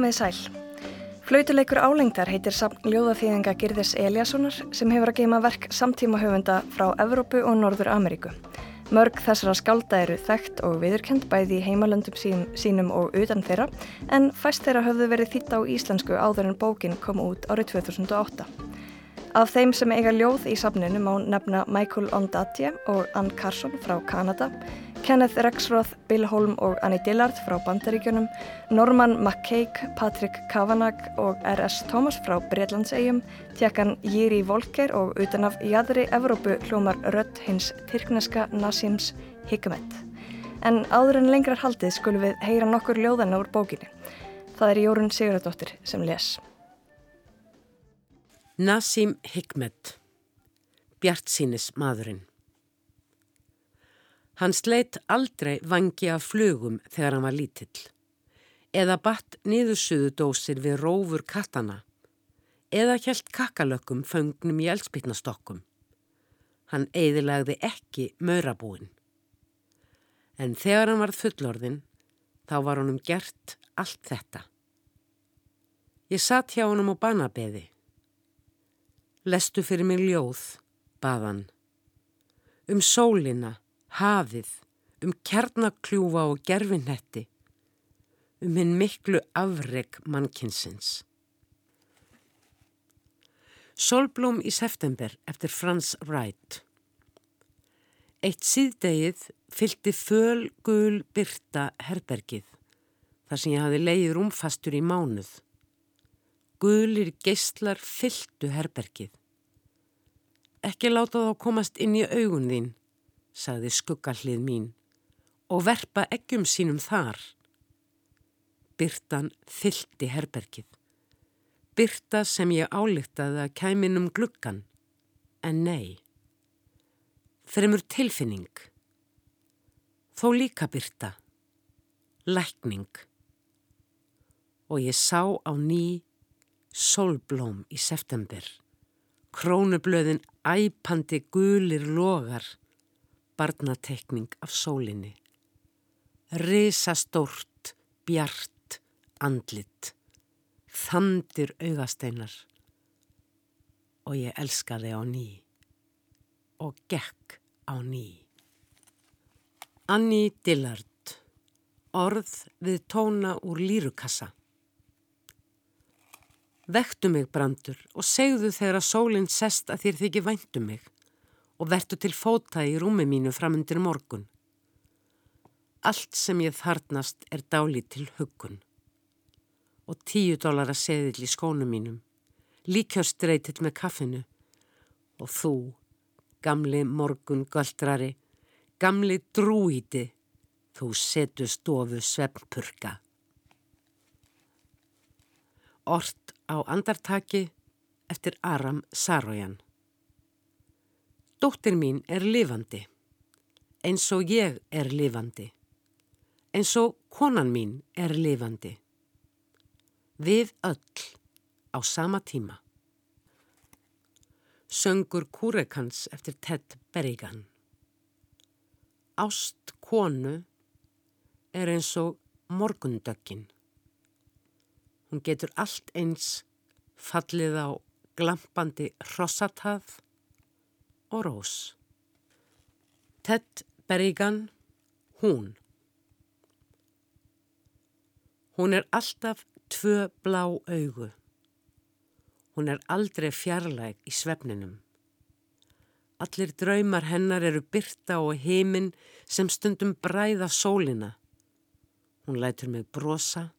Komið sæl. Flautuleikur álengdar heitir samt ljóðaþýðinga Girðis Eliassonar sem hefur að geima verk samtíma höfunda frá Evrópu og Norður Ameríku. Mörg þessara skálda eru þekkt og viðurkend bæði í heimalöndum sín, sínum og utan þeirra en fæst þeirra höfðu verið þýtt á íslensku áður en bókin kom út árið 2008. Af þeim sem eiga ljóð í safninu má nefna Michael Ondaatje og Ann Carson frá Kanada Kenneth Rexroth, Bill Holm og Annie Dillard frá Bandaríkjunum, Norman McCaig, Patrick Kavanagh og R.S. Thomas frá Breitlandsegjum, tjekkan Jiri Volker og utan af jæðri Evrópu hljómar rött hins tyrkneska Nasims Hikmet. En áður en lengrar haldið skulum við heyra nokkur ljóðana úr bókinni. Það er Jórun Sigurðardóttir sem les. Nasim Hikmet Bjart sínis maðurinn Hann sleitt aldrei vangi af flugum þegar hann var lítill. Eða batt niðursuðudósir við rófur kattana. Eða hjælt kakalökkum föngnum í eldspitnastokkum. Hann eiðilagði ekki maurabúin. En þegar hann var fullorðin, þá var honum gert allt þetta. Ég satt hjá honum á banabeði. Lestu fyrir mig ljóð, baðan. Um sólina hafið, um kjarnakljúfa og gerfinnetti, um hinn miklu afreg mannkinsins. Solblóm í september eftir Frans Wright Eitt síðdegið fylgdi föl gul byrta herbergið þar sem ég hafi leiðið rúmfastur í mánuð. Gulir geistlar fylgdu herbergið. Ekki láta þá komast inn í augun þín sagði skuggallið mín, og verpa eggjum sínum þar. Byrtan fyldi herbergið. Byrta sem ég álíktaði að kæmin um gluggan, en nei. Fremur tilfinning. Þó líka byrta. Lækning. Og ég sá á ný solblóm í september. Krónublöðin æpandi gulir logar barnatekning af sólinni. Risastórt, bjart, andlit, þandir augasteinar og ég elskaði á ný og gekk á ný. Anni Dillard, orð við tóna úr lírukassa. Vektu mig brandur og segðu þegar að sólinn sest að þér þykir væntu mig og vertu til fóta í rúmi mínu framundir morgun. Allt sem ég þarnast er dáli til huggun. Og tíu dólar að seðil í skónu mínum, líkjástreitill með kaffinu. Og þú, gamli morgun göldrari, gamli drúíti, þú setu stofu svefnpurka. Ort á andartaki eftir Aram Sarojan. Dóttir mín er lifandi, eins og ég er lifandi, eins og konan mín er lifandi. Við öll á sama tíma. Söngur Kúrekans eftir Ted Berrigan. Ást konu er eins og morgundögin. Hún getur allt eins fallið á glampandi hrossatað og Rós. Ted Berrigan, hún. Hún er alltaf tvö blá augu. Hún er aldrei fjarlæg í svefninum. Allir draumar hennar eru byrta og heiminn sem stundum bræða sólina. Hún lætur mig brosa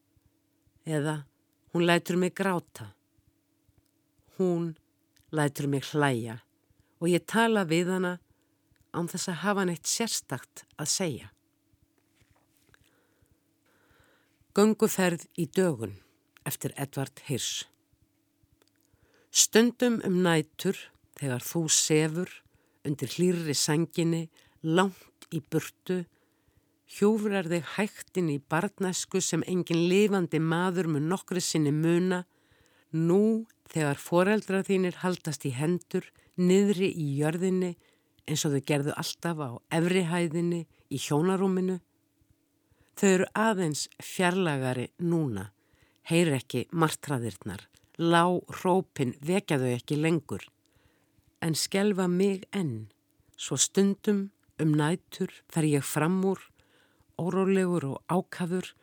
eða hún lætur mig gráta. Hún lætur mig hlæja og ég tala við hana án þess að hafa neitt sérstakt að segja. Gunguferð í dögun eftir Edvard Hirsch Stundum um nætur þegar þú sefur undir hlýrri sanginni langt í burtu hjúfrar þig hægtin í barnæsku sem engin lifandi maður með nokkri sinni muna nú þegar foreldra þínir haldast í hendur niðri í jörðinni eins og þau gerðu alltaf á efrihæðinni í hjónarúminu. Þau eru aðeins fjarlagari núna heyr ekki martraðirnar, lá rópin vekja þau ekki lengur, en skelfa mig enn, svo stundum um nætur fer ég fram úr, órólegur og ákafur,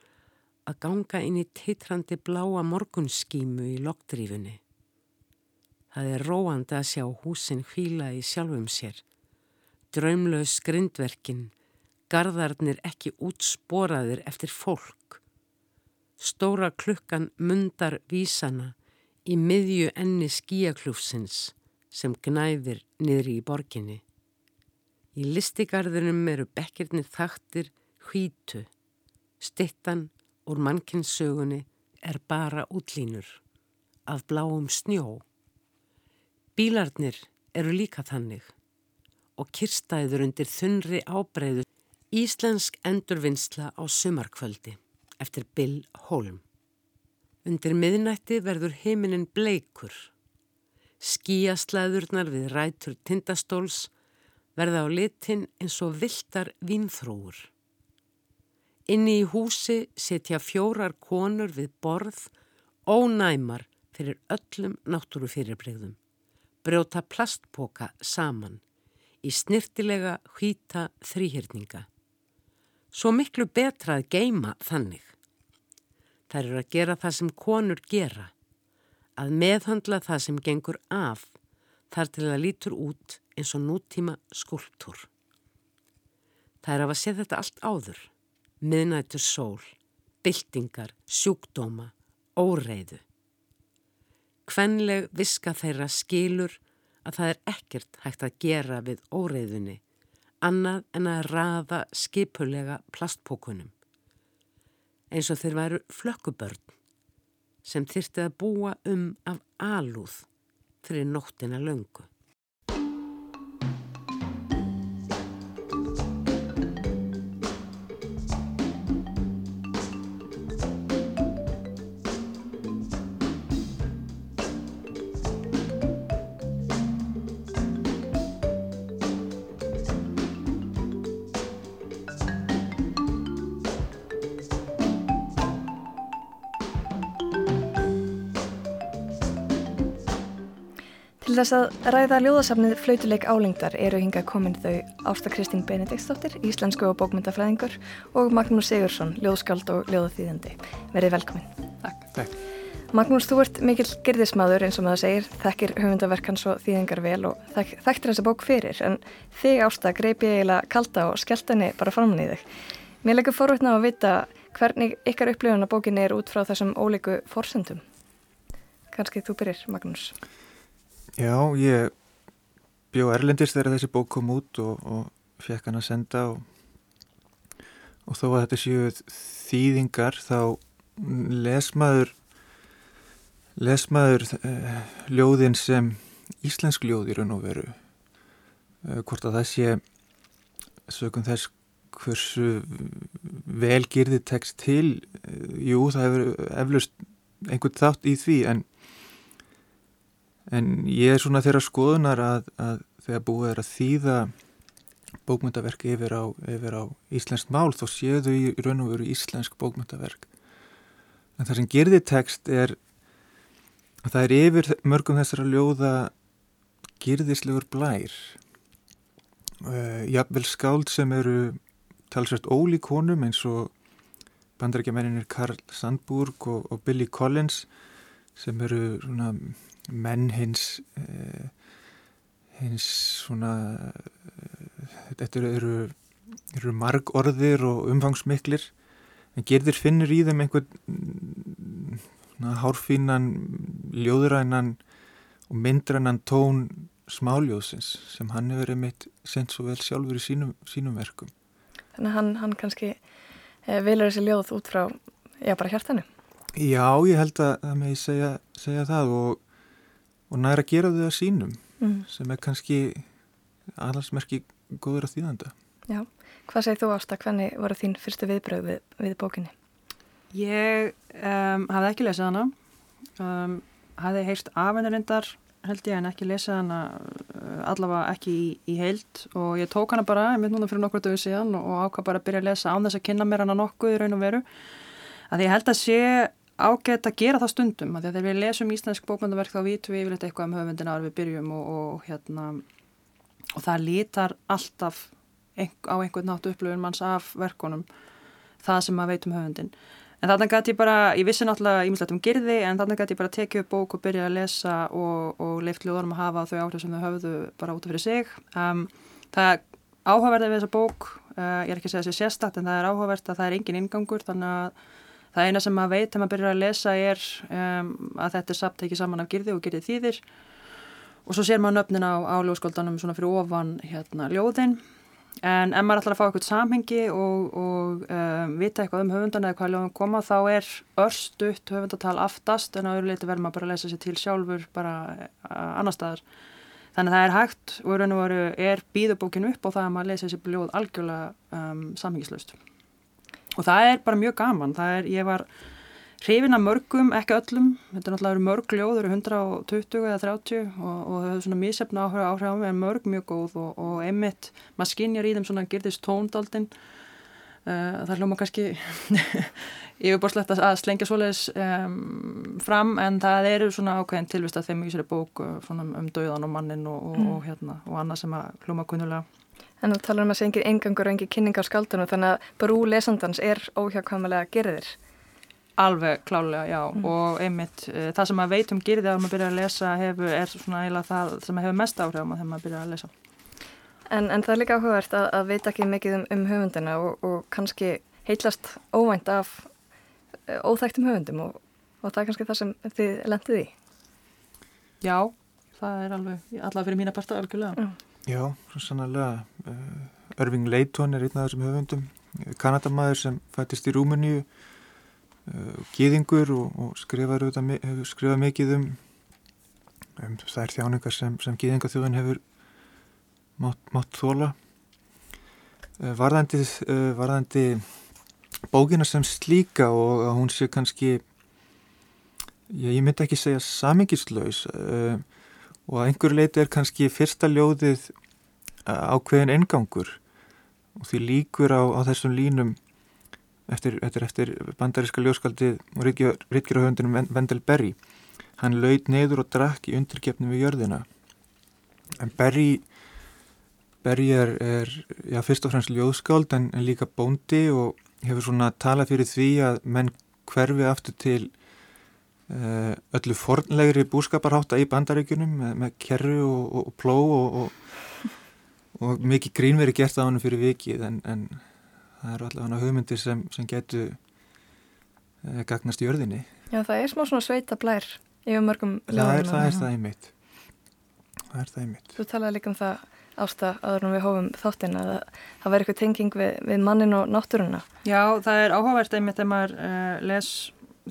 að ganga inn í teitrandi bláa morgunskímu í lokdrífunni. Það er róandi að sjá húsin hvíla í sjálfum sér. Draumlaus grindverkin, gardarnir ekki útsporaðir eftir fólk. Stóra klukkan mundar vísana í miðju enni skíaklúfsins sem gnæfir niðri í borginni. Í listigarðunum eru bekkirni þaktir hvítu. Stittan úr mannkynnssögunni er bara útlínur af bláum snjó. Bílarnir eru líka þannig og kirstæður undir þunri ábreyðu Íslensk endurvinnsla á sumarkvöldi eftir Bill Holm. Undir miðnætti verður heiminin bleikur. Skíaslæðurnar við rætur tindastóls verða á litin eins og viltar vínþróur. Inni í húsi setja fjórar konur við borð ónæmar fyrir öllum náttúrufyrirbreyðum. Brjóta plastpoka saman í snirtilega hvita þrýhyrninga. Svo miklu betra að geima þannig. Það eru að gera það sem konur gera, að meðhandla það sem gengur af þar til að lítur út eins og nútíma skulptúr. Það er að að setja þetta allt áður, miðnættur sól, byltingar, sjúkdóma, óreiðu. Kvenleg viska þeirra skilur að það er ekkert hægt að gera við óreiðunni, annað en að raða skipulega plastpókunum eins og þeir væru flökkubörn sem þyrti að búa um af alúð fyrir nóttina löngu. Þess að ræða ljóðasafnið Flautuleik álengdar eru hinga komin þau Ásta Kristín Benediktsdóttir, íslensku og bókmyndafræðingur og Magnús Sigursson, ljóðskald og ljóðaþýðandi. Verið velkomin. Takk. Takk. Magnús, þú ert mikill gerðismadur eins og maður segir, þekkir höfundaverkans og þýðingar vel og þek þekktir þessa bók fyrir, en þig Ásta greipi eiginlega kalda og skellt henni bara framann í þig. Mér leggur forvétna á að vita hvernig ykkar upplifun á bókinni er út frá þessum ólíku forsendum. Kanski þú byrjir, Magnús. Já, ég bjó Erlendist þegar þessi bók kom út og, og fekk hann að senda og, og þó að þetta séu þýðingar þá lesmaður lesmaður eh, ljóðin sem íslensk ljóð í raun og veru. Eh, hvort að það sé sögum þess hversu vel gerði tekst til eh, jú, það hefur eflust einhvern þátt í því en En ég er svona þeirra skoðunar að, að þegar búið er að þýða bókmyndaverk yfir á, yfir á íslenskt mál þá séu þau í raun og veru íslensk bókmyndaverk. En það sem gerði tekst er að það er yfir mörgum þessara ljóða gerðislegur blær. Uh, jafnvel skáld sem eru talsvægt ólíkonum eins og bandarækjamenninir Karl Sandburg og, og Billy Collins sem eru svona menn hins eh, hins svona eh, þetta eru, eru marg orðir og umfangsmiklir. En gerðir finnur í þeim einhvern hárfínan ljóðurænan og myndrænan tón smáljóðsins sem hann hefur einmitt sendt svo vel sjálfur í sínum, sínum verkum. Þannig að hann, hann kannski eh, vilur þessi ljóð út frá, já bara hjartanu. Já, ég held að það með ég segja, segja það og og næra að gera þau að sínum mm. sem er kannski aðhalsmerki góður að þýðanda. Já, hvað segir þú Ásta, hvernig voru þín fyrstu viðbröð við, við bókinni? Ég um, hafði ekki lesað hana, um, hafði heyrst afennurindar held ég en ekki lesað hana uh, allavega ekki í, í heild og ég tók hana bara, ég mynd núna fyrir nokkur dögu síðan og ákvað bara að byrja að lesa án þess að kynna mér hana nokkuð í raun og veru að ég held að sé ágætt að gera það stundum að þegar við lesum íslensk bókmyndaverk þá vitum við yfirleitt eitthvað um höfundina að við byrjum og, og, hérna, og það lítar alltaf á einhvern náttu upplöfun manns af verkonum það sem maður veit um höfundin en þannig gæti ég bara, ég vissi náttúrulega ímislegt um girði en þannig gæti ég bara tekið upp bók og byrja að lesa og, og leift ljóðanum að hafa þau áhrif sem þau höfðu bara út af fyrir sig. Um, það áhugaverði við þessa bók uh, ég er ekki að segja þessi sérstakt en það er áhugavert að það er engin ingangur þannig að Það eina sem maður veit þegar maður byrjar að lesa er um, að þetta er samt ekki saman af girði og girði þýðir. Og svo sér maður nöfnin á, á ljóðskóldanum svona fyrir ofan hérna ljóðin. En ef maður ætlar að fá eitthvað samhengi og, og um, vita eitthvað um höfundan eða hvað ljóðum koma þá er örstuðt höfundatal aftast en á öðru leiti verður maður bara að lesa sér til sjálfur bara annar staðar. Þannig að það er hægt og raun og veru er býðubókinu upp og það að maður lesa sér ljóð algjörlega um, samhengislaust og það er bara mjög gaman, það er, ég var hrifin að mörgum, ekki öllum. Þetta er náttúrulega mörg ljóð, það eru 120 eða 30 og, og það hefur svona mísefna áhrif áhrif á mig, en mörg mjög góð og, og einmitt, maður skinjar í þeim svona gerðist tóndaldin. Uh, það hljóma kannski yfirborslegt að slengja svoleiðis um, fram, en það eru svona ákveðin tilvist að þeim í sér bók uh, um döðan og mannin og, mm. og hérna, og annað sem að hljóma kunnulega En þú talar um að segja engin engangur og engin kynning á skaldunum þannig að brú lesandans er óhjákvæmulega gerðir. Alveg klálega, já mm. og einmitt e, það sem maður veit um gerði að maður byrja að lesa hefur, er svona eiginlega það sem hefur mest áhrif á maður þegar maður byrja að lesa. En, en það er líka áhugavert að, að veit ekki mikið um, um höfundina og, og kannski heitlast óvænt af e, óþægtum höfundum og, og það er kannski það sem þið lendið í. Já, það er alveg, allavega fyrir mína parta algjörlega. Mm. Já, svo sannlega uh, Irving Leighton er einn af þessum höfundum Kanadamæður sem fættist í Rúmeníu uh, Gýðingur og, og skrifar hefur skrifað mikið um, um þær þjáningar sem, sem Gýðingaþjóðin hefur mátt, mátt þóla varðandi, varðandi bókina sem slíka og að hún sé kannski ég, ég myndi ekki segja samingislaus og uh, að einhver leiti er kannski fyrsta ljóðið ákveðin engangur og því líkur á, á þessum línum eftir, eftir, eftir bandaríska ljóskaldið og rítkjörahöndunum Vendel Berry. Hann laud neður og drakk í undirgefnum við jörðina. En Berry Berry er, er já, fyrst og fremst ljóðskáld en, en líka bóndi og hefur svona talað fyrir því að menn hverfi aftur til öllu fornlegri búskaparhátta í bandaríkunum með, með kerru og, og, og pló og, og mikið grín verið gert á hann fyrir vikið en, en það eru allavega hugmyndir sem, sem getur e, gagnast í örðinni Já það er smá svona sveita blær yfir mörgum lögum Það er það, það einmitt. Það er það einmitt. Þú talaði líka um það ásta aður en við hófum þáttina að það verður eitthvað tenging við, við mannin og náttúruna. Já það er áhugavert einmitt þegar maður uh, les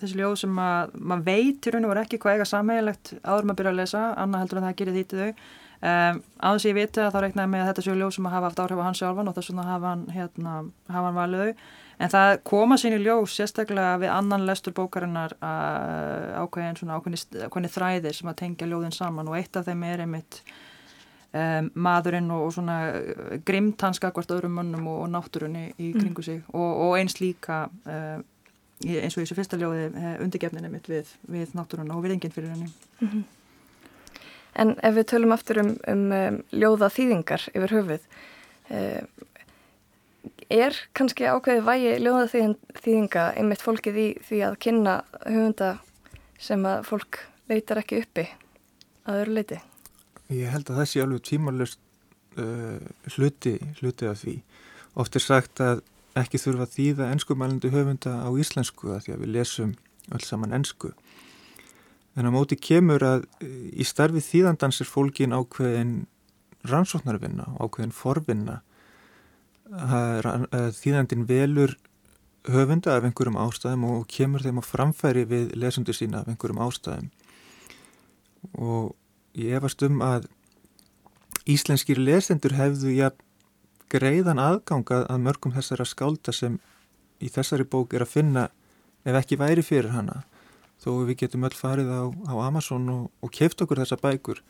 þessi ljóð sem að maður veit í raun og voru ekki hvað eiga samhegilegt áður maður byrja að lesa, annað heldur en það gerir þýttið þau um, aðeins ég viti að þá reiknaði með að þetta séu ljóð sem að hafa haft áhrif á hans sjálfan og þess vegna hafa hann, hérna, hafa hann valið þau en það koma sín í ljóð sérstaklega við annan lestur bókarinnar ákveðin svona ákveðin þræðir sem að tengja ljóðin saman og eitt af þeim er einmitt um, maðurinn og, og svona grimt hans skakvart öðrum mönnum og, og náttúrunni í mm. kringu sig mm. og, og eins líka um, eins og í þessu fyrsta ljóði eh, undirgefninu mitt við, við náttúruna og við enginn fyrir henni. Mm -hmm. En ef við tölum aftur um, um, um ljóða þýðingar yfir höfuð, eh, er kannski ákveði vægi ljóða þýðinga einmitt fólkið í því að kynna höfunda sem að fólk leitar ekki uppi að öru leiti? Ég held að það sé alveg tímalust uh, hluti, hluti af því. Oft er sagt að ekki þurfa að þýða ennskumælandi höfunda á íslensku að því að við lesum öll saman ennsku. En á móti kemur að í starfi þýðandans er fólkin ákveðin rannsóknarvinna, ákveðin forvinna. Þýðandin velur höfunda af einhverjum ástæðum og kemur þeim á framfæri við lesundu sína af einhverjum ástæðum. Og ég efast um að íslenskir lesendur hefðu jafn greiðan aðganga að mörgum þessara skálda sem í þessari bók er að finna ef ekki væri fyrir hana þó við getum öll farið á, á Amazon og, og keift okkur þessa bækur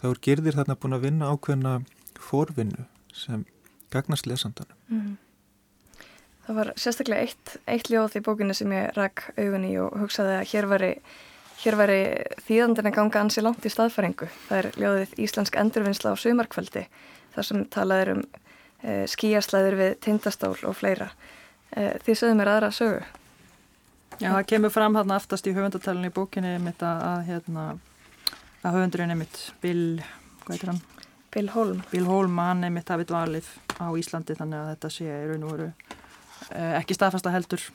þá er gerðir þarna búin að vinna ákveðna forvinnu sem gagnast lesandanum. Mm. Það var sérstaklega eitt, eitt ljóð í bókinu sem ég rak augun í og hugsaði að hér væri, hér væri þýðandina ganga ansi langt í staðfæringu. Það er ljóðið Íslensk endurvinnsla á sumarkvöldi þar sem talaður um e, skíaslæður við tindastól og fleira. E, þið sögðu mér aðra sögu. Já, það kemur fram hérna aftast í höfundatalunni í bókinni mitt að, hérna, að höfundurinn er mitt Bill, hvað heitir hann? Bill Holm. Bill Holm, hann er mitt hafið dvalið á Íslandi þannig að þetta sé í raun og veru uh, ekki staðfasta heldur.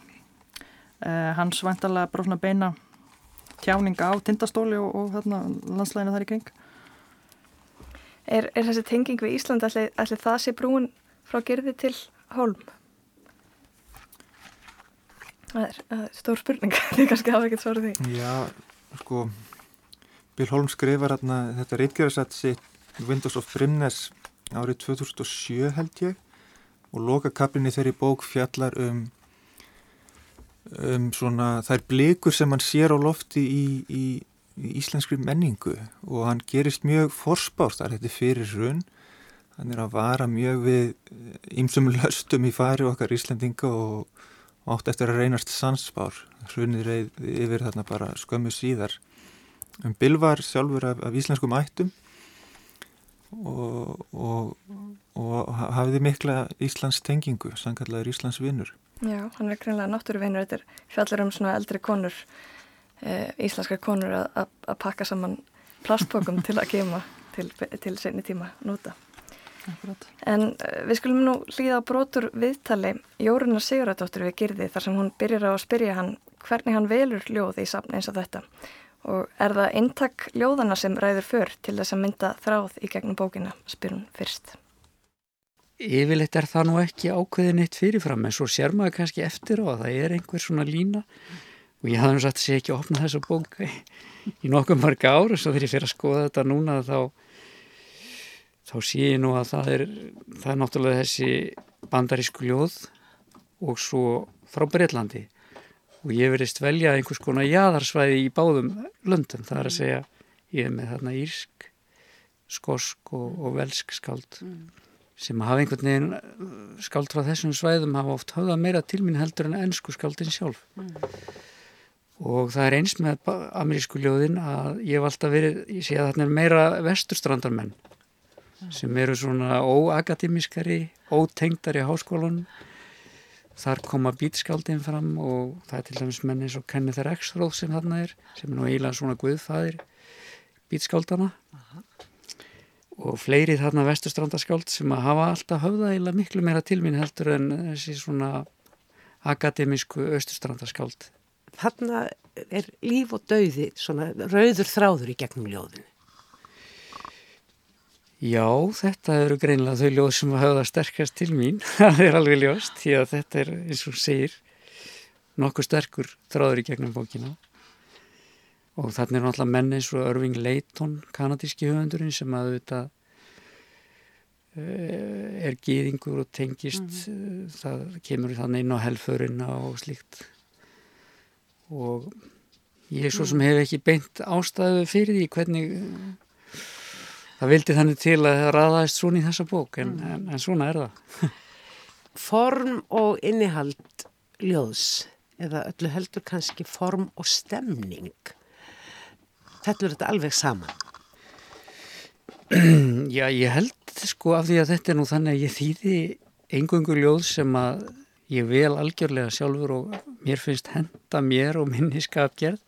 Hans vantarlega bara svona beina tjáninga á tindastóli og, og hérna, landslægina þar í kring. Er, er þessi tenging við Íslandi allir, allir það sé brúin frá gerði til Holm? Það er, það er stór spurning, þið kannski hafa ekkert svarað því. Já, sko, Bill Holm skrifar hérna þetta reitgerðarsett sitt Windows of Brimness árið 2007 held ég og loka kaplinni þeirri bók fjallar um, um svona þær blikur sem hann sér á lofti í, í íslenskri menningu og hann gerist mjög forspárt þar þetta fyrir runn hann er að vara mjög við ýmsum löstum í fari okkar Íslandinga og átt eftir að reynast sansbár hrunið reyð yfir þarna bara skömmu síðar. Um Bilvar sjálfur af, af íslenskum ættum og, og, og hafiði mikla Íslands tengingu, sangallar Íslands vinnur Já, hann er greinlega náttúruvinnur þetta er fjallar um svona eldri konur íslenskar konur að, að pakka saman plastbókum til að gema til, til senni tíma nota Akkurat. En uh, við skulum nú hlýða á brotur viðtali Jórunnar Siguradóttur við Girði þar sem hún byrjar á að spyrja hann hvernig hann velur ljóð í safn eins og þetta og er það eintak ljóðana sem ræður för til þess að mynda þráð í gegnum bókina, spyr hún fyrst. Yfirleitt er það nú ekki ákveðin eitt fyrirfram en svo sér maður kannski eftir á að það er einhver svona lína og ég hafði nú satt að sé ekki að opna þessa bók í nokkuð marga ára og svo þegar ég fyrir að skoða þetta núna þá þá sé ég nú að það er, það er náttúrulega þessi bandarísku ljóð og svo frá Breitlandi og ég verist velja einhvers konar jæðarsvæði í báðum löndum, það er að segja ég er með þarna írsk skosk og, og velsk skald mm. sem hafa einhvern veginn skald frá þessum svæðum hafa oft höfða meira til mín heldur en ennsku skaldin sjálf mm. Og það er eins með amerísku ljóðin að ég hef alltaf verið, ég sé að þarna er meira vesturstrandarmenn sem eru svona óakademiskari, ótengdari á háskólanum. Þar koma bítskaldin fram og það er til dæmis menn eins og Kenneth Rexroth sem þarna er, sem er nú eiginlega svona guðfæðir bítskaldana. Og fleiri þarna vestustrandarskáld sem að hafa alltaf höfða eiginlega miklu meira til mín heldur en þessi svona akademísku austustrandarskáld. Þarna er líf og dauði svona rauður þráður í gegnum ljóðinu. Já, þetta eru greinlega þau ljóð sem hafa sterkast til mín, það er alveg ljóst, því að þetta er, eins og segir, nokkuð sterkur þráður í gegnum bókina. Og þannig er náttúrulega menni eins og Irving Layton, kanadíski höfundurinn, sem að þetta eh, er gýðingur og tengist, mm -hmm. það kemur þannig inn á helfurina og slíkt. Og ég er svo sem hef ekki beint ástæðu fyrir því hvernig það vildi þannig til að það raðaðist svona í þessa bók en, mm. en, en svona er það Form og innihald ljóðs eða öllu heldur kannski form og stemning þetta verður þetta alveg saman Já, ég held sko af því að þetta er nú þannig að ég þýði engungu ljóð sem að ég vel algjörlega sjálfur og mér finnst henda mér og minni skapgerð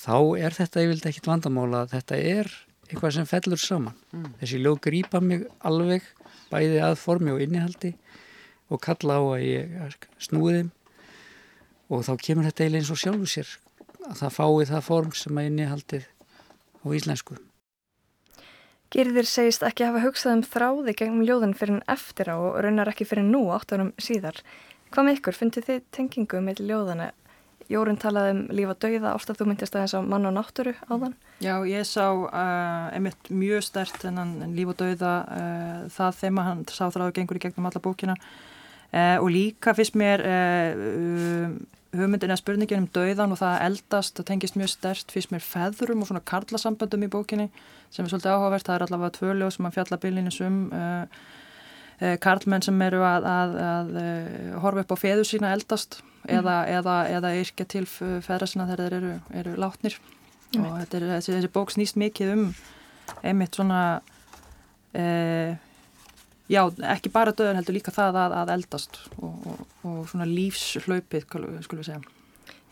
þá er þetta ég vildi ekkit vandamála þetta er eitthvað sem fellur saman. Mm. Þessi ljóð grýpa mig alveg bæði að formi og innihaldi og kalla á að ég snúi þeim og þá kemur þetta eiginlega eins og sjálfu sér að það fái það form sem að innihaldið á íslensku. Girðir segist ekki hafa hugsað um þráði gegnum ljóðin fyrir en eftir á og raunar ekki fyrir nú áttunum síðar. Hvað með ykkur, fundið þið tengingu með ljóðana Jórun talaði um lífa dauða, ofta þú myndist aðeins á mann og náttúru á þann. Já, ég sá uh, einmitt mjög stert en lífa dauða uh, það þeim að hann sá þráðu gengur í gegnum alla bókina. Uh, og líka fyrst mér uh, hugmyndin eða spurningin um dauðan og það eldast, það tengist mjög stert fyrst mér feðrum og svona karlasamböndum í bókinni sem er svolítið áhugavert, það er allavega tvöljó sem að fjalla byllinis um uh, uh, karlmenn sem eru að, að, að uh, horfa upp á feðu sína eldast mm. eða, eða, eða yrkja til feðra sína þegar þeir eru, eru látnir mm. og er, þessi, þessi bók snýst mikið um einmitt svona uh, já, ekki bara döðan heldur líka það að, að eldast og, og, og svona lífslaupið skulum við segja.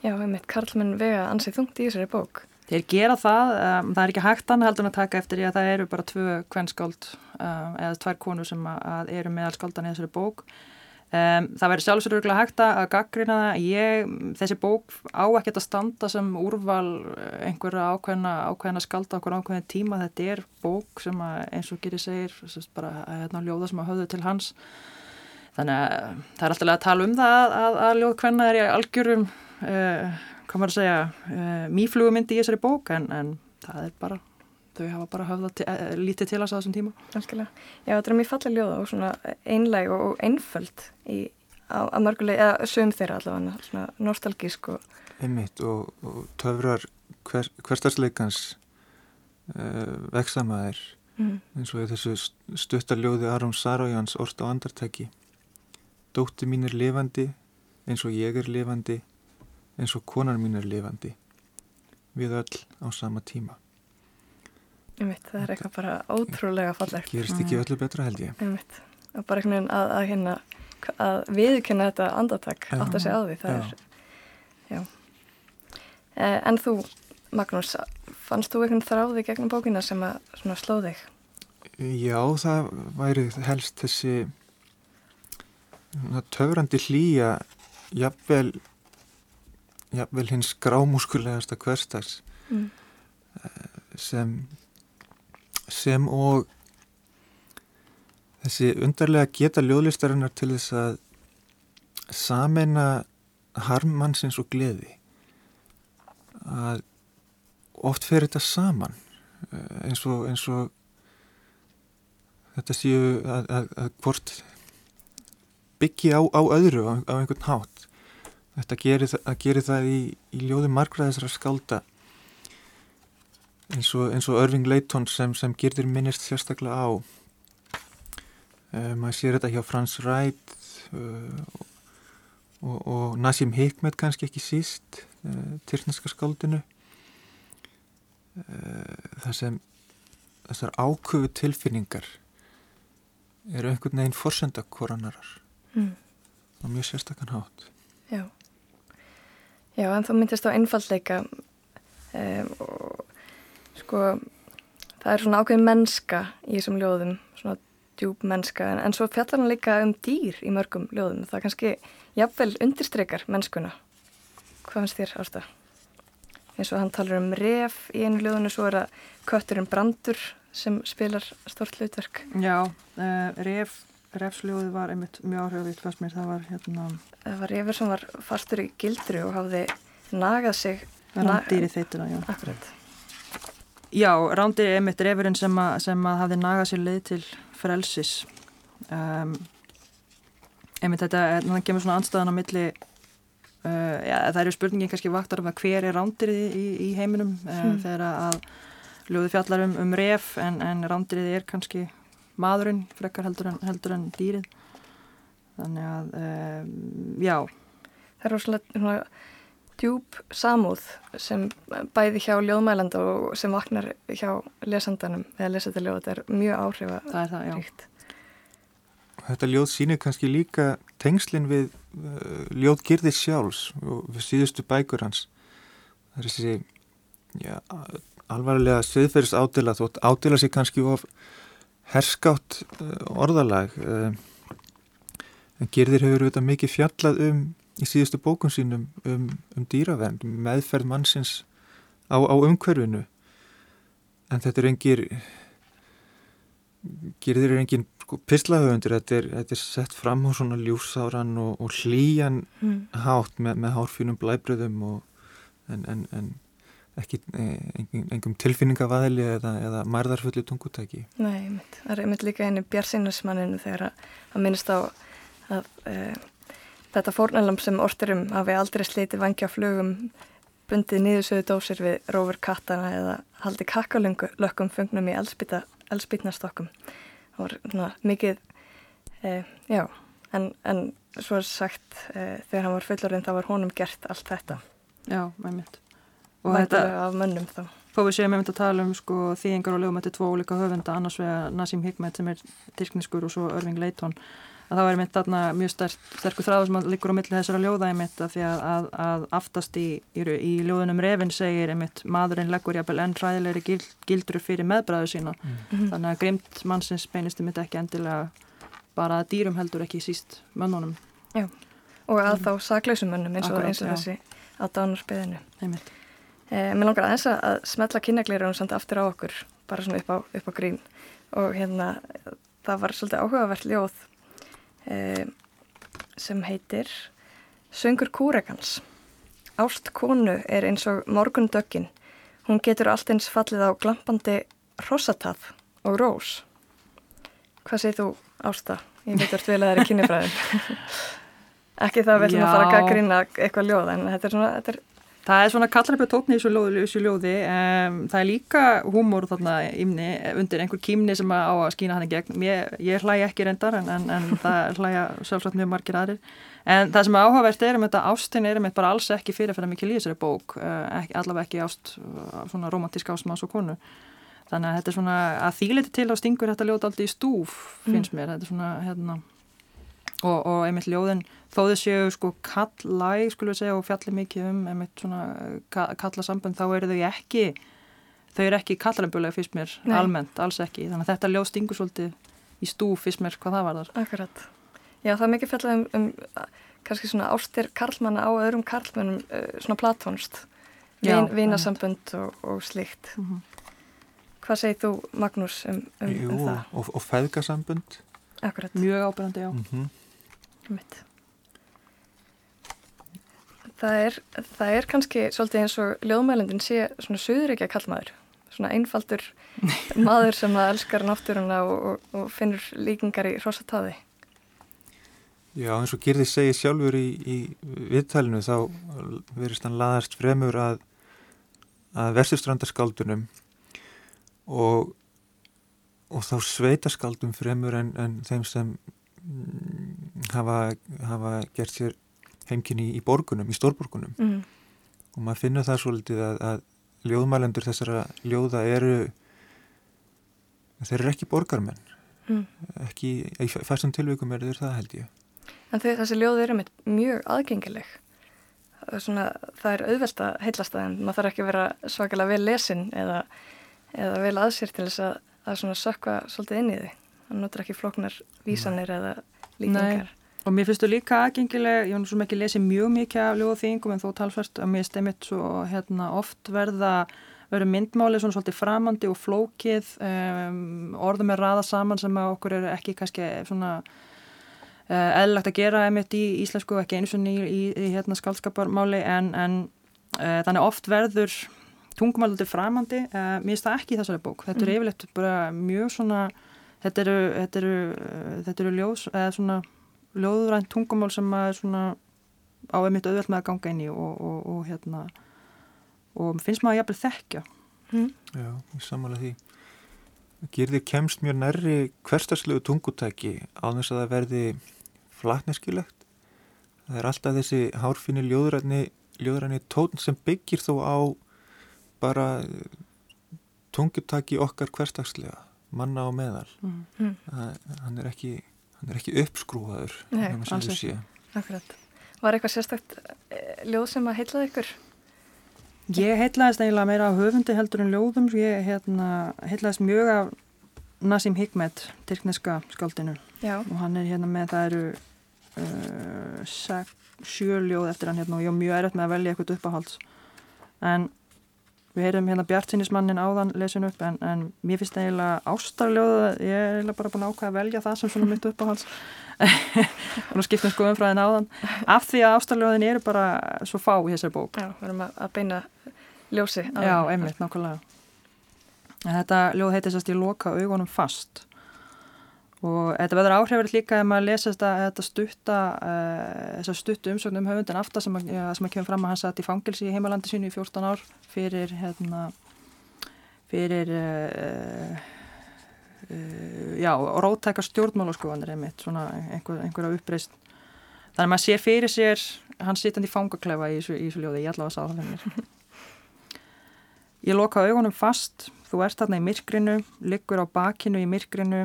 Já, einmitt, Karlmann vega ansið þungt í þessari bók. Þeir gera það, um, það er ekki hægt hann heldur að taka eftir því að það eru bara tvö kvennskáld um, eða tvær konur sem að eru meðalskáldan í þessari bók. Um, það verður sjálfsögur hægt að gaggrina það. Ég, þessi bók á ekkert að standa sem úrval einhverja ákveðna, ákveðna skálda okkur ákveðin tíma. Þetta er bók sem að, eins og gerir segir, bara hérna, ljóða sem að höfðu til hans. Þannig að það er alltaf að tala um það að, að, að ljóð hvenna er í algjörum... Uh, hvað maður að segja, uh, mýflugumyndi í þessari bók en, en það er bara, þau hafa bara höfða til, uh, lítið til þess að þessum tíma. Algjörlega. Já, þetta er mjög fallið ljóða og svona einleg og einföld í, á, að mörguleg, eða sögum þeirra allavega, svona nostalgísk og... Einmitt og, og töfrar hver, hverstarsleikans uh, vexamaðir mm. eins og þessu stuttarljóði Aron Sarójans orst á andartæki. Dótti mín er lifandi eins og ég er lifandi eins og konar mín er lifandi við öll á sama tíma Einmitt, það er eitthvað bara ótrúlega fallegt gerist ekki öllu betra held ég Einmitt. og bara einhvern veginn að, að, hérna, að viðkynna þetta andartak átt að segja á því er já eh, en þú Magnús fannst þú einhvern þráði gegnum bókina sem að sló þig? Já, það væri helst þessi töfrandi hlýja jafnvel jafnvel hins grámúskulegasta hverstags mm. Sem sem og þessi undarlega geta ljóðlistarinnar til þess að samena harmmannsins og gleði. Að oft fer þetta saman eh, eins og, eins og þetta séu að, að, að hvort byggi á, á öðru á, á einhvern hátt. Þetta gerir, gerir það í, í ljóði margraðisra skálda eins og, eins og Irving Layton sem, sem gerðir minnist sérstaklega á. Uh, maður sér þetta hjá Frans Wright uh, og, og Nassim Hikmet kannski ekki síst, uh, tyrkneska skáldinu. Það sem þessar áköfu tilfinningar eru einhvern veginn forsendakvoranarar mm. og mjög sérstakann hátt. Já. Já, en þú myndist á einfallleika um, og sko það er svona ákveðin mennska í þessum ljóðum, svona djúb mennska en, en svo fjallar hann líka um dýr í mörgum ljóðum, það kannski jafnvel undirstreykar mennskuna. Hvað finnst þér ásta? eins og hann talar um ref í einu ljóðunu svo er að kötturinn brandur sem spilar stort hlutverk. Já, uh, ref refsljóði var einmitt mjög áhrifavíkt fannst mér, það var hérna Það var refur sem var fastur í gildru og hafði nagað sig Rándýri þeituna, já. Akkurat Já, rándýri einmitt refurinn sem, a, sem að hafði nagað sig leið til frelsis. Um, einmitt þetta, þannig kemur svona anstæðan á milli uh, já, það eru spurningin kannski vaktar um að hver er rándýrið í, í heiminum uh, hmm. þegar að ljóði fjallar um, um ref en, en rándýrið er kannski maðurinn frekar heldur en, heldur en dýrið. Þannig að um, já. Það er rosalega djúb samúð sem bæði hjá ljóðmælanda og sem vaknar hjá lesandanum eða lesandi ljóð, þetta er mjög áhrifa Það er það, já ríkt. Þetta ljóð sýnir kannski líka tengslinn við uh, ljóð Girðis sjálfs og við síðustu bækur hans það er þessi já, alvarlega siðferðis ádela þótt ádela sig kannski of herskátt eh, orðalag eh, en Girðir hefur auðvitað mikið fjallað um í síðustu bókun sínum um, um dýravend, um meðferð mannsins á, á umhverfinu en þetta er engir Girðir er engin sko, pislahöfundur, þetta þetta er sett fram á svona ljúsáran og, og hlýjan mm. hátt með, með hárfínum blæbröðum og, en, en, en ekki eh, engum tilfinningavaðli eða, eða mærðarfulli tungutæki. Nei, það er einmitt líka einu björnsinnusmanninu þegar að minnast á að e, þetta fórnalam sem orturum hafi aldrei slítið vangja flugum bundið nýðusöðu dósir við rófur kattana eða haldi kakkalöngum fungnum í elspýtnastokkum. Það var svona, mikið e, já, en, en svo er sagt e, þegar hann var fullorinn þá var honum gert allt þetta. Já, einmitt. Og þetta þetta, af mönnum þá. Þó við séum einmitt að tala um sko, þýðingar og lögum eftir tvo ólíka höfunda annars vegar Nassim Hikmet sem er tyrkniskur og svo Irving Leighton að þá er einmitt þarna mjög sterk, sterkur þráð sem liggur á milli þessara ljóða einmitt að því að, að, að aftast í, í, í ljóðunum Revin segir einmitt maðurinn leggur jafnvel enn ræðilegri gild, gildur fyrir meðbræðu sína. Mhm. þannig að grimt mannsins beinist einmitt ekki endilega bara að dýrum heldur ekki síst mönnunum. Og að þá saklausum mönnum eins og, Akkurat, eins og já. þessi á dánarspiðinu einmitt. Eh, mér langar aðeins að- að smetla kynneglirunum samt aftur á okkur, bara svona upp á, upp á grín. Og hérna það var svolítið áhugavert ljóð sem heitir Söngur kúrekans Ást konu er eins og morgundöggin hún getur allt eins fallið á glampandi rossatað og rós Hvað segir þú Ásta? Ég veit að vel að það er í kynnifræðin ekki það að við ætlum að fara að Já. gaggrina eitthvað ljóð en þetta er svona, þetta er Það er svona kallaripið tókn í þessu ljóði, þessu ljóði. Um, það er líka húmór þarna ymni undir einhver kýmni sem á að skýna hann í gegn. Ég, ég hlæja ekki reyndar en, en, en það hlæja sjálfsagt mjög margir aðrir. En það sem er áhugavert er um þetta ástin er um þetta bara alls ekki fyrirferða mikil í þessari bók, uh, ekki, allavega ekki ást, uh, svona romantísk ást maður svo konu. Þannig að þetta er svona að þýliti til á stingur þetta ljóð aldrei í stúf, finnst mér. Þetta er svona, hérna, og, og einmitt ljóðin þó þau séu sko kallæg skulum við segja og fjalli mikið um einmitt svona ka kallasambönd þá eru þau ekki þau eru ekki kallarumbulega fyrst mér Nei. almennt, alls ekki þannig að þetta ljóð stingur svolítið í stú fyrst mér hvað það var þar Akkurat. Já, það er mikið fjallað um, um kannski svona ástir karlmanna á öðrum karlmennum, uh, svona platónst, Já, Vin, vinasambönd og, og slíkt. Mhm. Hvað segir þú, Magnús, um, um, Jú, um það? og, og feðgasambund Akkurat, mjög ábyrgandi já mm mitt. Það er, það er kannski svolítið eins og ljóðmælendin sé svona suðuríkja kallmaður, svona einfaldur maður sem að elskar náttúruna og, og, og finnur líkingar í rosataði. Já, eins og Girði segir sjálfur í, í viðtælinu þá verist hann laðast fremur að, að versturstrandarskáldunum og, og þá sveitaskaldum fremur en, en þeim sem hafa, hafa gert sér heimkynni í borgunum, í stórborgunum Mm. og maður finnur það svolítið að, að ljóðmælendur þessara ljóða eru þeir eru ekki borgarmenn Mm. ekki, í fæstum tilvíkum eru þeir það held ég En þau, þessi ljóð eru mitt mjög aðgengileg. Er, svona, það er auðvelt að heillast það en maður þarf ekki að vera svakalega vel lesin eða, eða vel aðsér til þess að, að svona sökka svolítið inn í því. Það notur ekki flóknar vísanir eða líkingar. og mér finnst þú líka aðgengileg ég nú svo mikið lesið mjög mikið af ljóðþýngum en þó talfært að mér stemmit svo hérna, oft verða verður myndmáli svona svolítið framandi og flókið um, orðum er raða saman sem að okkur er ekki kannski svona uh, eðlilegt að gera emitt í íslensku ekki eins og ný í, í hérna skaldskaparmáli en, en uh, þannig oft verður tungumálandi framandi uh, mér finnst það ekki í þessari bók þetta er Mm. yfirleitt bara mjög svona þetta eru, þetta eru, þetta eru ljós eða svona ljóðrænt tungumál sem að er svona á emitt auðvelt með að ganga inn í og, og, og hérna og finnst maður jafnvel þekkja Mm. Já, ég samanlega því. Girðir kemst mjög nærri hverstarslegu tungutæki á þess að það verði flatneskilegt. Það er alltaf þessi hárfinni ljóðræni, ljóðræni tón sem byggir þó á bara tungutæki okkar hverstagslega, manna á meðal. Mm. Það, hann, er ekki, hann er ekki uppskrúaður. Akkurat. Var eitthvað sérstakt eh, ljóð sem að heillaði ykkur? Ég heitlaðist eiginlega meira af höfundi heldur en ljóðum ég hérna, heitlaðist mjög af Nassim Hikmet, tyrkneska skaldinu Já. og hann er hérna með það eru uh, sek, sjö ljóð eftir hann hérna og ég er mjög erfitt með að velja eitthvað uppáhalds en við heyrum hérna Bjartinismannin áðan lesin upp en, en mér finnst eiginlega ástarljóð ég er eiginlega bara búin að ákvæða að velja það sem svona mitt uppáhalds og nú skiptum skoðum frá þenn áðan af því að ástarljóðin eru bara svo fá í þessari bók Já, við erum að, að beina ljósi. að Já, einmitt, nákvæmlega. En þetta ljóð heitir sérst ég loka augunum fast og þetta verður áhrifverð líka ef maður lesa þetta, þetta stutta, uh, þessa stuttu umsögnum um höfundin aftar sem, að- ja, sem að kemur fram að hann satt í fangilsi í heimalandi sínu í 14 ár fyrir hérna fyrir uh, uh, já, rótækar stjórnmálaskoðanir einmitt, svona einhver, einhverja uppreist þannig að maður sé fyrir sér hann sittandi í fangaklefa í þessu ljóði, ég allavega sá það fyrir mér. Ég loka augunum fast, þú ert þarna í myrkrinu, liggur á bakinu í myrkrinu,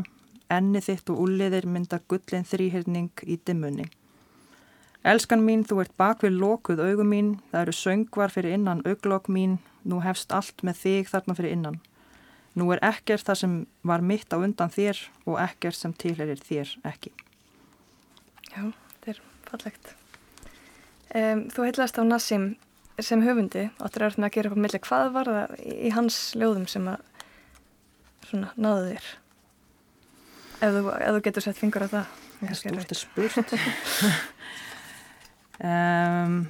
enni þitt og úliðir mynda gullin þrýhyrning í dimmunni. Elskan mín, þú ert bak við lokuð augum mín, það eru söngvar fyrir innan auglokk mín, nú hefst allt með þig þarna fyrir innan. Nú er ekkert það sem var mitt á undan þér og ekkert sem tilherir þér ekki. Já, þetta er fallegt. Um, þú heitlaðist á Nassim sem höfundi áttur að gera upp á milli hvað var það í hans ljóðum sem að náðu þér ef þú, ef þú getur sett fingur á það Það er stúrt að spurt. Um,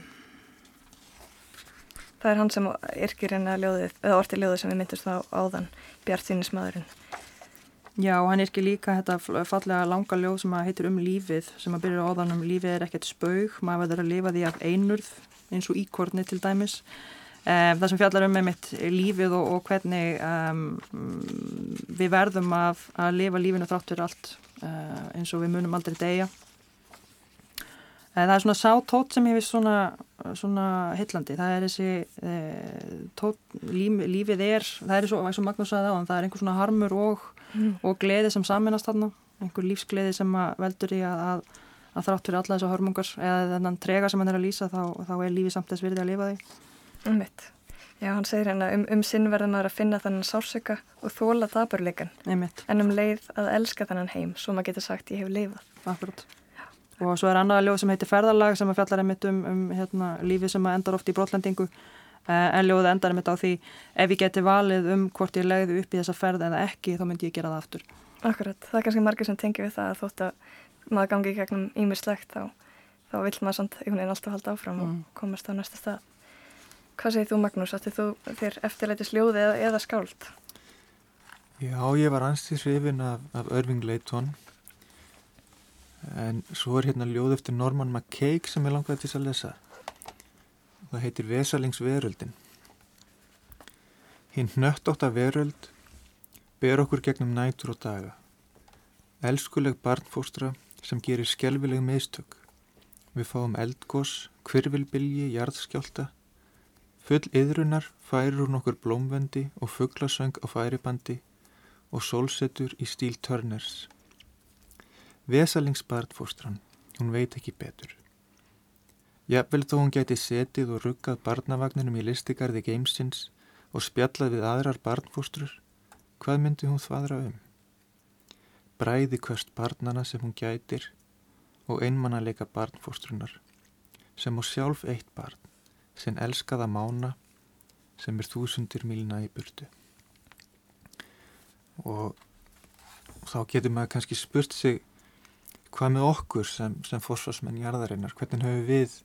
Það er hann sem yrkir hérna ljóðið eða orti ljóðið sem við myndist á áðan Bjart sínismadurinn Já, hann yrkir líka þetta fallega langa ljóð sem heitir um lífið sem að byrja áðan um lífið er ekkert spaug maður verður að lifa því af einurð eins og íkorni til dæmis. Það sem fjallar um með mitt lífið og, og hvernig um, við verðum að, að lifa lífinu þráttur allt uh, eins og við munum aldrei degja. Uh, það er svona sátótt sem finnst svona, svona hillandi. Það er þessi uh, tótt, líf, lífið er, það er eins og Magnús sagði á, það er einhver svona harmur og, mm. og gleði sem saminast þarna, einhver lífsgleði sem veldur í að, að að þrátt fyrir alla þessu hörmungar eða þennan trega sem hann er að lýsa þá, þá er lífið samt þess virði að lifa því. Um mitt. Já, hann segir hérna um, um sinn verðum að finna þannan sársöka og þóla daburleikan. En um leið að elska þannan heim, svo maður getur sagt ég hef lifað. Akkurát. Og svo er annaða ljóð sem heitir Ferðarlag sem að fjallar einmitt um, um hérna, lífið sem endar oft í brotlendingu eh, en ljóðið endar einmitt á því ef ég geti valið um hvort ég legði upp í þessa ferð eða ekki þá myndi ég gera það aftur. Akkurat, það er kannski margir sem tengi við það að þótt að maður gangi í gegnum ímislegt þá, þá vil maður samt einhvern veginn alltaf halda áfram mm. og komast á næsta stað. Hvað segir þú Magnús? Ætti þú þér eftirleiti sljóði eða, eða skáld? Já, ég var anstíð hrifin af, af Irving Layton en svo er hérna ljóð eftir Norman McCaig sem ég langaði til að lesa. Það heitir Vesalingsveröldin. Hinn nöttótt af veröld ber okkur gegnum nætur og daga. Elskuleg barnfóstra sem gerir skjálfileg meðstök. Við fáum eldgós, kvirvilbilji, jarðskjálta. Full yðrunar færir hún okkur blómvendi og fugglasöng á færibandi og sólsetur í stíl törners. Vesalingsbarnfóstran, hún veit ekki betur. Jafnvel þó hún geti setið og ruggað barnavagninum í listigarði geimsins og spjallað við aðrar barnfóstrur, hvað myndi hún þvadra um? bræði kvöst barnana sem hún gætir og einmannalega barnfóstrunar sem á sjálf eitt barn sem elskaða mána sem er þúsundir milna í burtu og þá getur maður kannski spurt sig hvað með okkur sem, sem fórsvarsmenn jarðarinnar, hvernig höfum við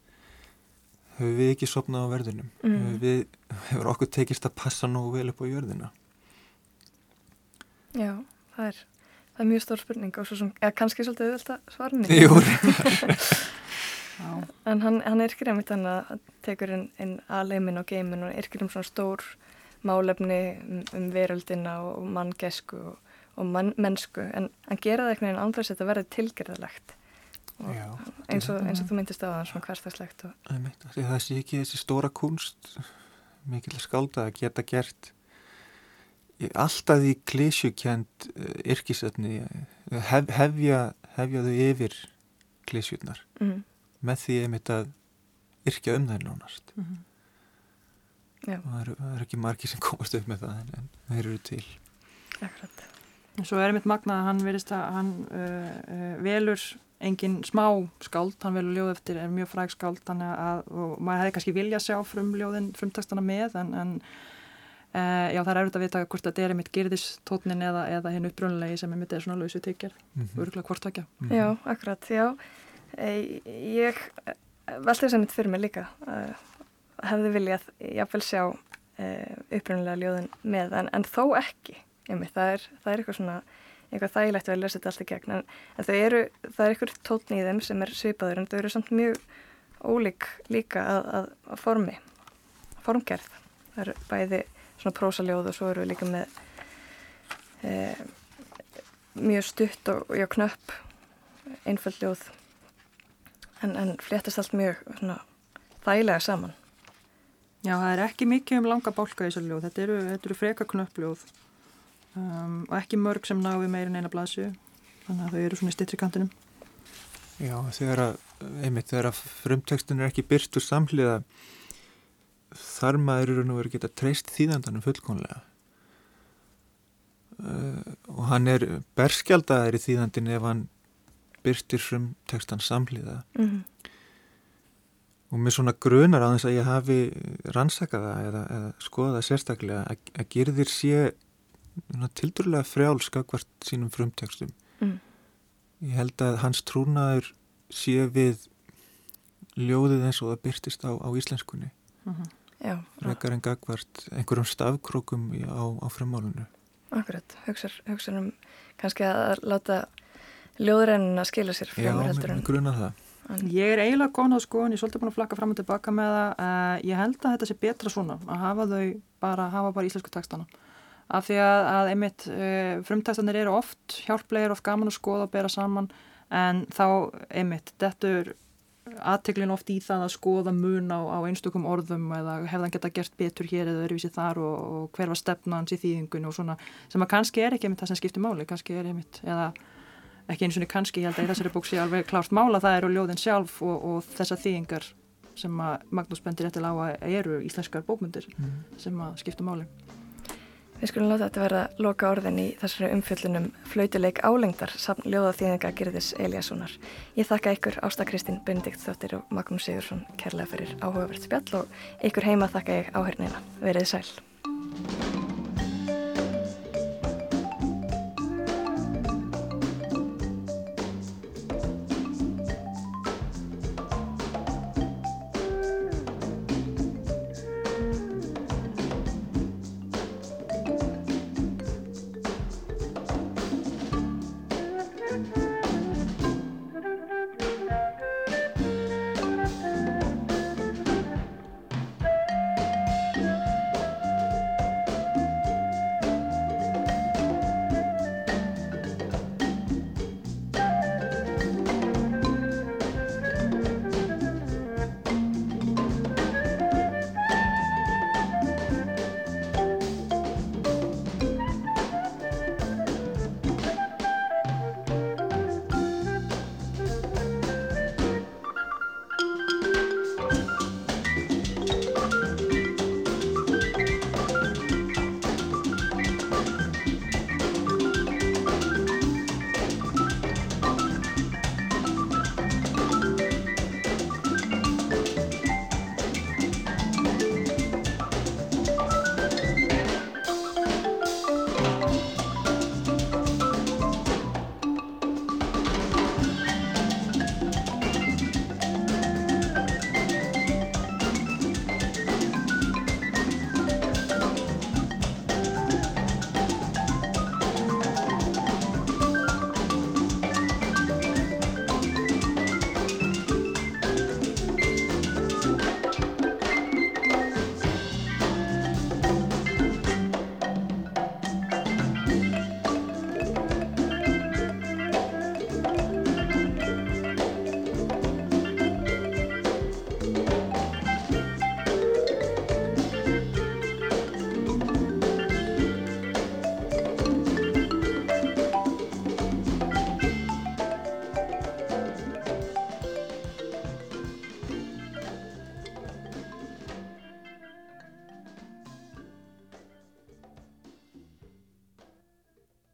höfum við ekki sopnað á verðunum mm. hefur, við, hefur okkur tekist að passa nógu vel upp á jörðina Já, það er Það er mjög stór spurning og svo sem, eða kannski svolítið auðvitað svarni. Jú. en hann, hann yrkir einmitt hann að tekur inn, inn aðleimin og geimin og yrkir um svona stór málefni um, um veröldina og manngesku og, og mann, mennsku en hann gera það einhvern veginn andræðs að þetta verði tilgerðalegt eins, og, eins og þú myndist á það svona hverstagslegt. Það sé ekki þessi stóra kunst mikil skálda að geta gert alltaf í klísjukjönd eh, yrkisöfni eh, hef, hefja, hefja þau yfir klísjurnar mm. Með því einmitt að yrkja um þær nánast. Mm -hmm. það eru er ekki margi sem komast upp með það en, en þeir eru til. Akkurat. Svo er einmitt magna að hann verist að hann uh, uh, velur engin smá skáld, hann velur ljóð eftir er mjög fræg skáld að, og maður hefði kannski vilja sjá frum ljóðin frumtextana með en, en Uh, já það er auðvitað að vita hvort þetta er einmitt girðistótnin eða, eða hinn uppröðunlegi sem einmitt er svona lausu tyggjar mm -hmm. örgulega hvort takja mm -hmm. Já, akkurat, já ég veldi þess að mitt fyrir mig líka. Uh, hefði viljað jáfnvel sjá uppröðunlega ljóðin með en, en þó ekki. Einmitt, það, er, það er eitthvað svona eitthvað þægilegt að lesa þetta allt í gegn en, en eru, það er eitthvað tótni í þeim sem er svipaður en þau eru samt mjög ólík líka að, að, að formi formgerð. Það eru bæði svona prósaljóð og svo eru við líka með e, mjög stutt og, og knöpp, einföld ljóð, en, en fléttast allt mjög svona, þægilega saman. Já, það er ekki mikið um langa bálka í þessu ljóð, þetta eru, þetta eru freka knöppljóð um, og ekki mörg sem ná við meirin eina blaðsju, þannig að þau eru svona í stittri kantinum. Já, þegar að, einmitt, þegar að frumtekstun er ekki byrst úr samhliða þar maður eru nú verið geta treyst þýðandanum fullkonlega uh, og hann er berskjaldaðir í þýðandin ef hann byrstir frumtekstan samhliða Mm -hmm. og mér svona grunar á þess að ég hafi rannsakaða eða, eða skoða sérstaklega að, að gerðir sé tildurlega frjálskakvart sínum frumtekstum Mm. Ég held að hans trúnaður sé við ljóðið eins og það byrtist á, á íslenskunni. Uh -huh. Já, Rekar en gagvart einhverjum stafkrókum á, á frumálunu. akkurat. Hugsar um kannski að láta ljóðrennina skila sér Já, fremur heldur mér en... gruna það. en Ég er eiginlega góðn á skoðun, ég er svolítið búin að flakka fram og tilbaka með það. Uh, ég held að þetta sé betra svona, að hafa þau bara, hafa bara íslensku textana. Af því að, að einmitt uh, frumtextanir eru oft hjálplegir, oft gaman að skoða og bera saman, en þá einmitt, þetta er aðteglin oft í það að skoða mun á, á einstökum orðum eða hefðan geta gert betur hér eða öruvísi þar og, og hver var stefnans í þýðingunni og svona, sem að kannski er ekki einmitt það sem skiptir máli, kannski er einmitt, eða ekki eins og niður kannski, ég held að í þessari bók sé alveg klárt mála, það eru ljóðin sjálf og, og þessar þýðingar sem að Magnús bendir eftir að eru íslenskar bókmyndir Mm. sem að skipta máli. Við skulum láta þetta verða loka orðin í þessari umfjöllunum flautuleik álengdar samt ljóðaþýðinga Girðis Eliassonar. Ég þakka ykkur Ásta Kristín Benedikt Þóttir og Magnús Sigursson kærlega fyrir áhugavert spjall og ykkur heima þakka ég áhörnina. Verið sæl.